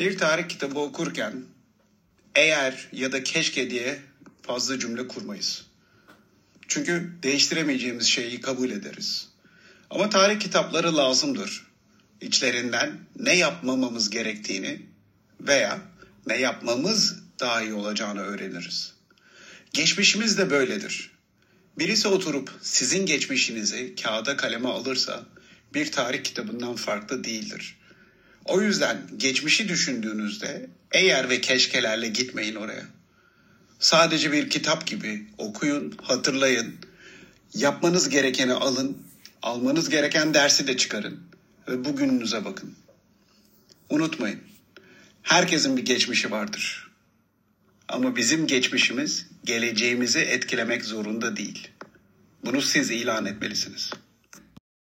Bir tarih kitabı okurken eğer ya da keşke diye fazla cümle kurmayız. Çünkü değiştiremeyeceğimiz şeyi kabul ederiz. Ama tarih kitapları lazımdır. İçlerinden ne yapmamamız gerektiğini veya ne yapmamız daha iyi olacağını öğreniriz. Geçmişimiz de böyledir. Birisi oturup sizin geçmişinizi kağıda kaleme alırsa bir tarih kitabından farklı değildir. O yüzden geçmişi düşündüğünüzde eğer ve keşkelerle gitmeyin oraya. Sadece bir kitap gibi okuyun, hatırlayın, yapmanız gerekeni alın, almanız gereken dersi de çıkarın ve bugününüze bakın. Unutmayın, herkesin bir geçmişi vardır. Ama bizim geçmişimiz geleceğimizi etkilemek zorunda değil. Bunu siz ilan etmelisiniz.